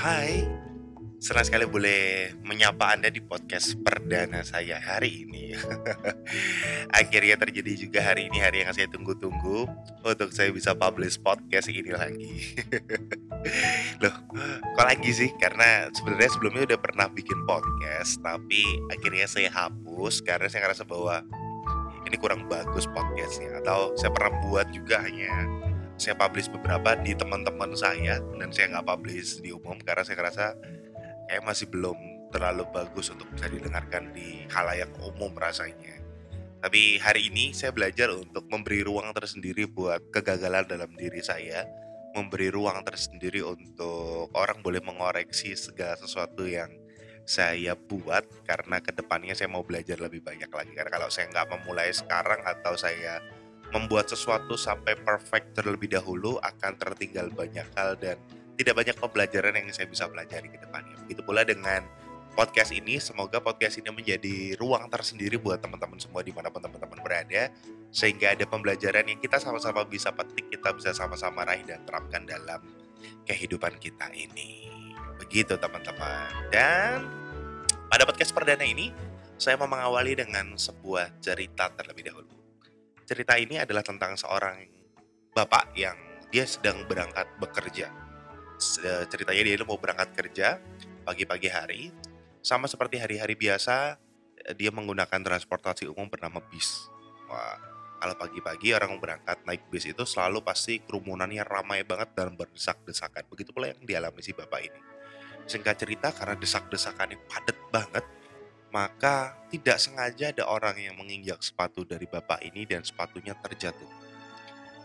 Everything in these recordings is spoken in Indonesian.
Hai, senang sekali boleh menyapa Anda di podcast perdana saya hari ini. Akhirnya terjadi juga hari ini, hari yang saya tunggu-tunggu untuk saya bisa publish podcast ini lagi. Loh, kok lagi sih? Karena sebenarnya sebelumnya udah pernah bikin podcast, tapi akhirnya saya hapus karena saya ngerasa bahwa ini kurang bagus podcastnya. Atau saya pernah buat juga hanya saya publish beberapa di teman-teman saya dan saya nggak publish di umum karena saya rasa kayak masih belum terlalu bagus untuk bisa didengarkan di halayak umum rasanya. Tapi hari ini saya belajar untuk memberi ruang tersendiri buat kegagalan dalam diri saya, memberi ruang tersendiri untuk orang boleh mengoreksi segala sesuatu yang saya buat karena ke depannya saya mau belajar lebih banyak lagi karena kalau saya nggak memulai sekarang atau saya membuat sesuatu sampai perfect terlebih dahulu akan tertinggal banyak hal dan tidak banyak pembelajaran yang saya bisa pelajari ke depannya. Begitu pula dengan podcast ini, semoga podcast ini menjadi ruang tersendiri buat teman-teman semua di mana pun teman-teman berada, sehingga ada pembelajaran yang kita sama-sama bisa petik, kita bisa sama-sama raih dan terapkan dalam kehidupan kita ini. Begitu teman-teman. Dan pada podcast perdana ini, saya mau mengawali dengan sebuah cerita terlebih dahulu cerita ini adalah tentang seorang bapak yang dia sedang berangkat bekerja. Ceritanya dia mau berangkat kerja pagi-pagi hari, sama seperti hari-hari biasa, dia menggunakan transportasi umum bernama bis. Wah, kalau pagi-pagi orang berangkat naik bis itu selalu pasti kerumunannya ramai banget dan berdesak-desakan. Begitu pula yang dialami si bapak ini. Singkat cerita, karena desak-desakannya padat banget, maka tidak sengaja ada orang yang menginjak sepatu dari bapak ini dan sepatunya terjatuh.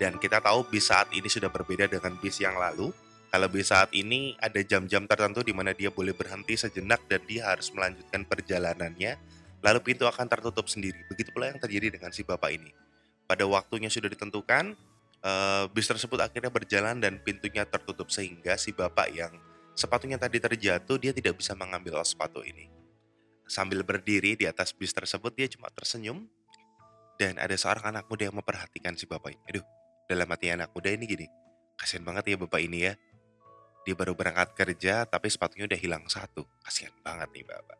Dan kita tahu bis saat ini sudah berbeda dengan bis yang lalu. Kalau bis saat ini ada jam-jam tertentu di mana dia boleh berhenti sejenak dan dia harus melanjutkan perjalanannya, lalu pintu akan tertutup sendiri. Begitu pula yang terjadi dengan si bapak ini. Pada waktunya sudah ditentukan, eh, bis tersebut akhirnya berjalan dan pintunya tertutup sehingga si bapak yang sepatunya tadi terjatuh dia tidak bisa mengambil sepatu ini. Sambil berdiri di atas bis tersebut, dia cuma tersenyum. Dan ada seorang anak muda yang memperhatikan si bapak ini. Aduh, dalam hati anak muda ini gini, kasihan banget ya bapak ini ya. Dia baru berangkat kerja, tapi sepatunya udah hilang satu. Kasihan banget nih bapak.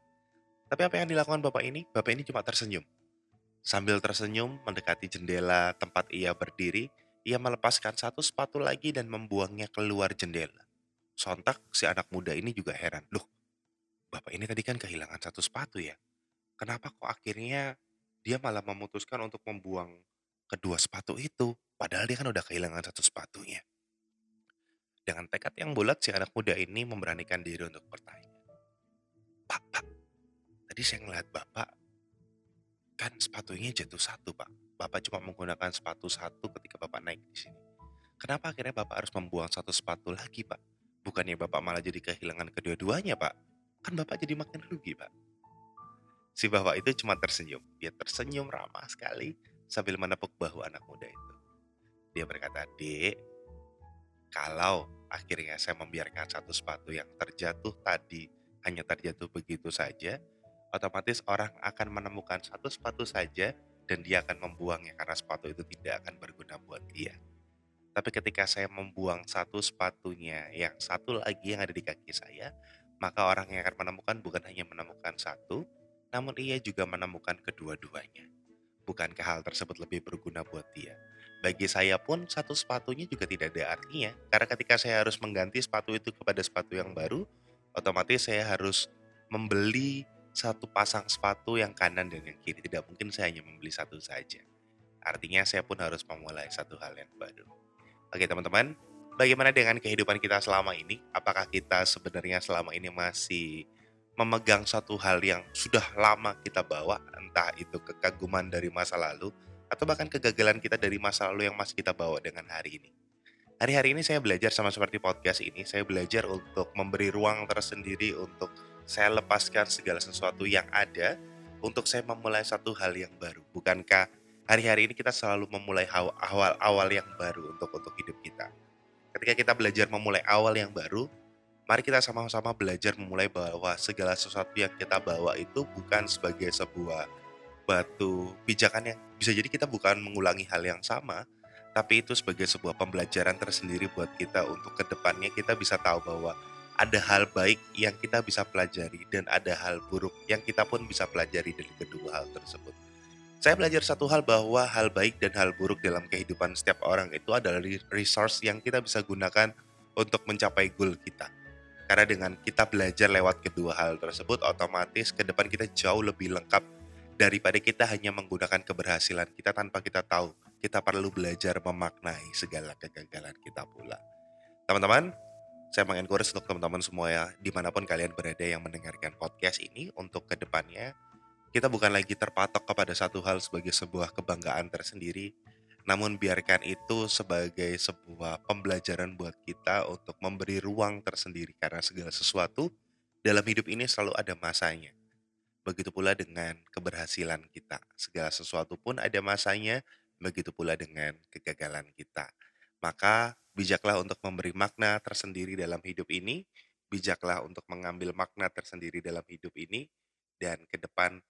Tapi apa yang dilakukan bapak ini? Bapak ini cuma tersenyum. Sambil tersenyum mendekati jendela tempat ia berdiri, ia melepaskan satu sepatu lagi dan membuangnya keluar jendela. Sontak si anak muda ini juga heran. Loh, Bapak ini tadi kan kehilangan satu sepatu ya. Kenapa kok akhirnya dia malah memutuskan untuk membuang kedua sepatu itu? Padahal dia kan udah kehilangan satu sepatunya. Dengan tekad yang bulat, si anak muda ini memberanikan diri untuk bertanya. Pak, pak, tadi saya ngeliat bapak, kan sepatunya jatuh satu pak. Bapak cuma menggunakan sepatu satu ketika bapak naik di sini. Kenapa akhirnya bapak harus membuang satu sepatu lagi pak? Bukannya bapak malah jadi kehilangan kedua-duanya pak? kan bapak jadi makin rugi pak. Si bapak itu cuma tersenyum. Dia tersenyum ramah sekali sambil menepuk bahu anak muda itu. Dia berkata, Dek, kalau akhirnya saya membiarkan satu sepatu yang terjatuh tadi hanya terjatuh begitu saja, otomatis orang akan menemukan satu sepatu saja dan dia akan membuangnya karena sepatu itu tidak akan berguna buat dia. Tapi ketika saya membuang satu sepatunya, yang satu lagi yang ada di kaki saya, maka orang yang akan menemukan bukan hanya menemukan satu, namun ia juga menemukan kedua-duanya. Bukankah hal tersebut lebih berguna buat dia? Bagi saya pun satu sepatunya juga tidak ada artinya, karena ketika saya harus mengganti sepatu itu kepada sepatu yang baru, otomatis saya harus membeli satu pasang sepatu yang kanan dan yang kiri. Tidak mungkin saya hanya membeli satu saja. Artinya saya pun harus memulai satu hal yang baru. Oke teman-teman, bagaimana dengan kehidupan kita selama ini? Apakah kita sebenarnya selama ini masih memegang satu hal yang sudah lama kita bawa, entah itu kekaguman dari masa lalu, atau bahkan kegagalan kita dari masa lalu yang masih kita bawa dengan hari ini. Hari-hari ini saya belajar sama seperti podcast ini, saya belajar untuk memberi ruang tersendiri untuk saya lepaskan segala sesuatu yang ada untuk saya memulai satu hal yang baru. Bukankah hari-hari ini kita selalu memulai awal-awal yang baru untuk untuk hidup kita? ketika kita belajar memulai awal yang baru, mari kita sama-sama belajar memulai bahwa segala sesuatu yang kita bawa itu bukan sebagai sebuah batu pijakan yang bisa jadi kita bukan mengulangi hal yang sama, tapi itu sebagai sebuah pembelajaran tersendiri buat kita untuk ke depannya kita bisa tahu bahwa ada hal baik yang kita bisa pelajari dan ada hal buruk yang kita pun bisa pelajari dari kedua hal tersebut. Saya belajar satu hal bahwa hal baik dan hal buruk dalam kehidupan setiap orang itu adalah resource yang kita bisa gunakan untuk mencapai goal kita. Karena dengan kita belajar lewat kedua hal tersebut, otomatis ke depan kita jauh lebih lengkap daripada kita hanya menggunakan keberhasilan kita tanpa kita tahu kita perlu belajar memaknai segala kegagalan kita pula. Teman-teman, saya mengencourage untuk teman-teman semua ya, di mana pun kalian berada yang mendengarkan podcast ini, untuk ke depannya, kita bukan lagi terpatok kepada satu hal sebagai sebuah kebanggaan tersendiri, namun biarkan itu sebagai sebuah pembelajaran buat kita untuk memberi ruang tersendiri karena segala sesuatu dalam hidup ini selalu ada masanya. Begitu pula dengan keberhasilan kita. Segala sesuatu pun ada masanya begitu pula dengan kegagalan kita. Maka bijaklah untuk memberi makna tersendiri dalam hidup ini, bijaklah untuk mengambil makna tersendiri dalam hidup ini, dan ke depan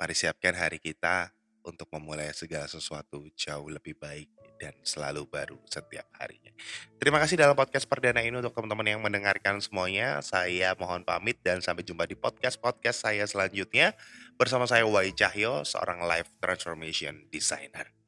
mari siapkan hari kita untuk memulai segala sesuatu jauh lebih baik dan selalu baru setiap harinya. Terima kasih dalam podcast perdana ini untuk teman-teman yang mendengarkan semuanya. Saya mohon pamit dan sampai jumpa di podcast-podcast saya selanjutnya bersama saya Wai Cahyo, seorang life transformation designer.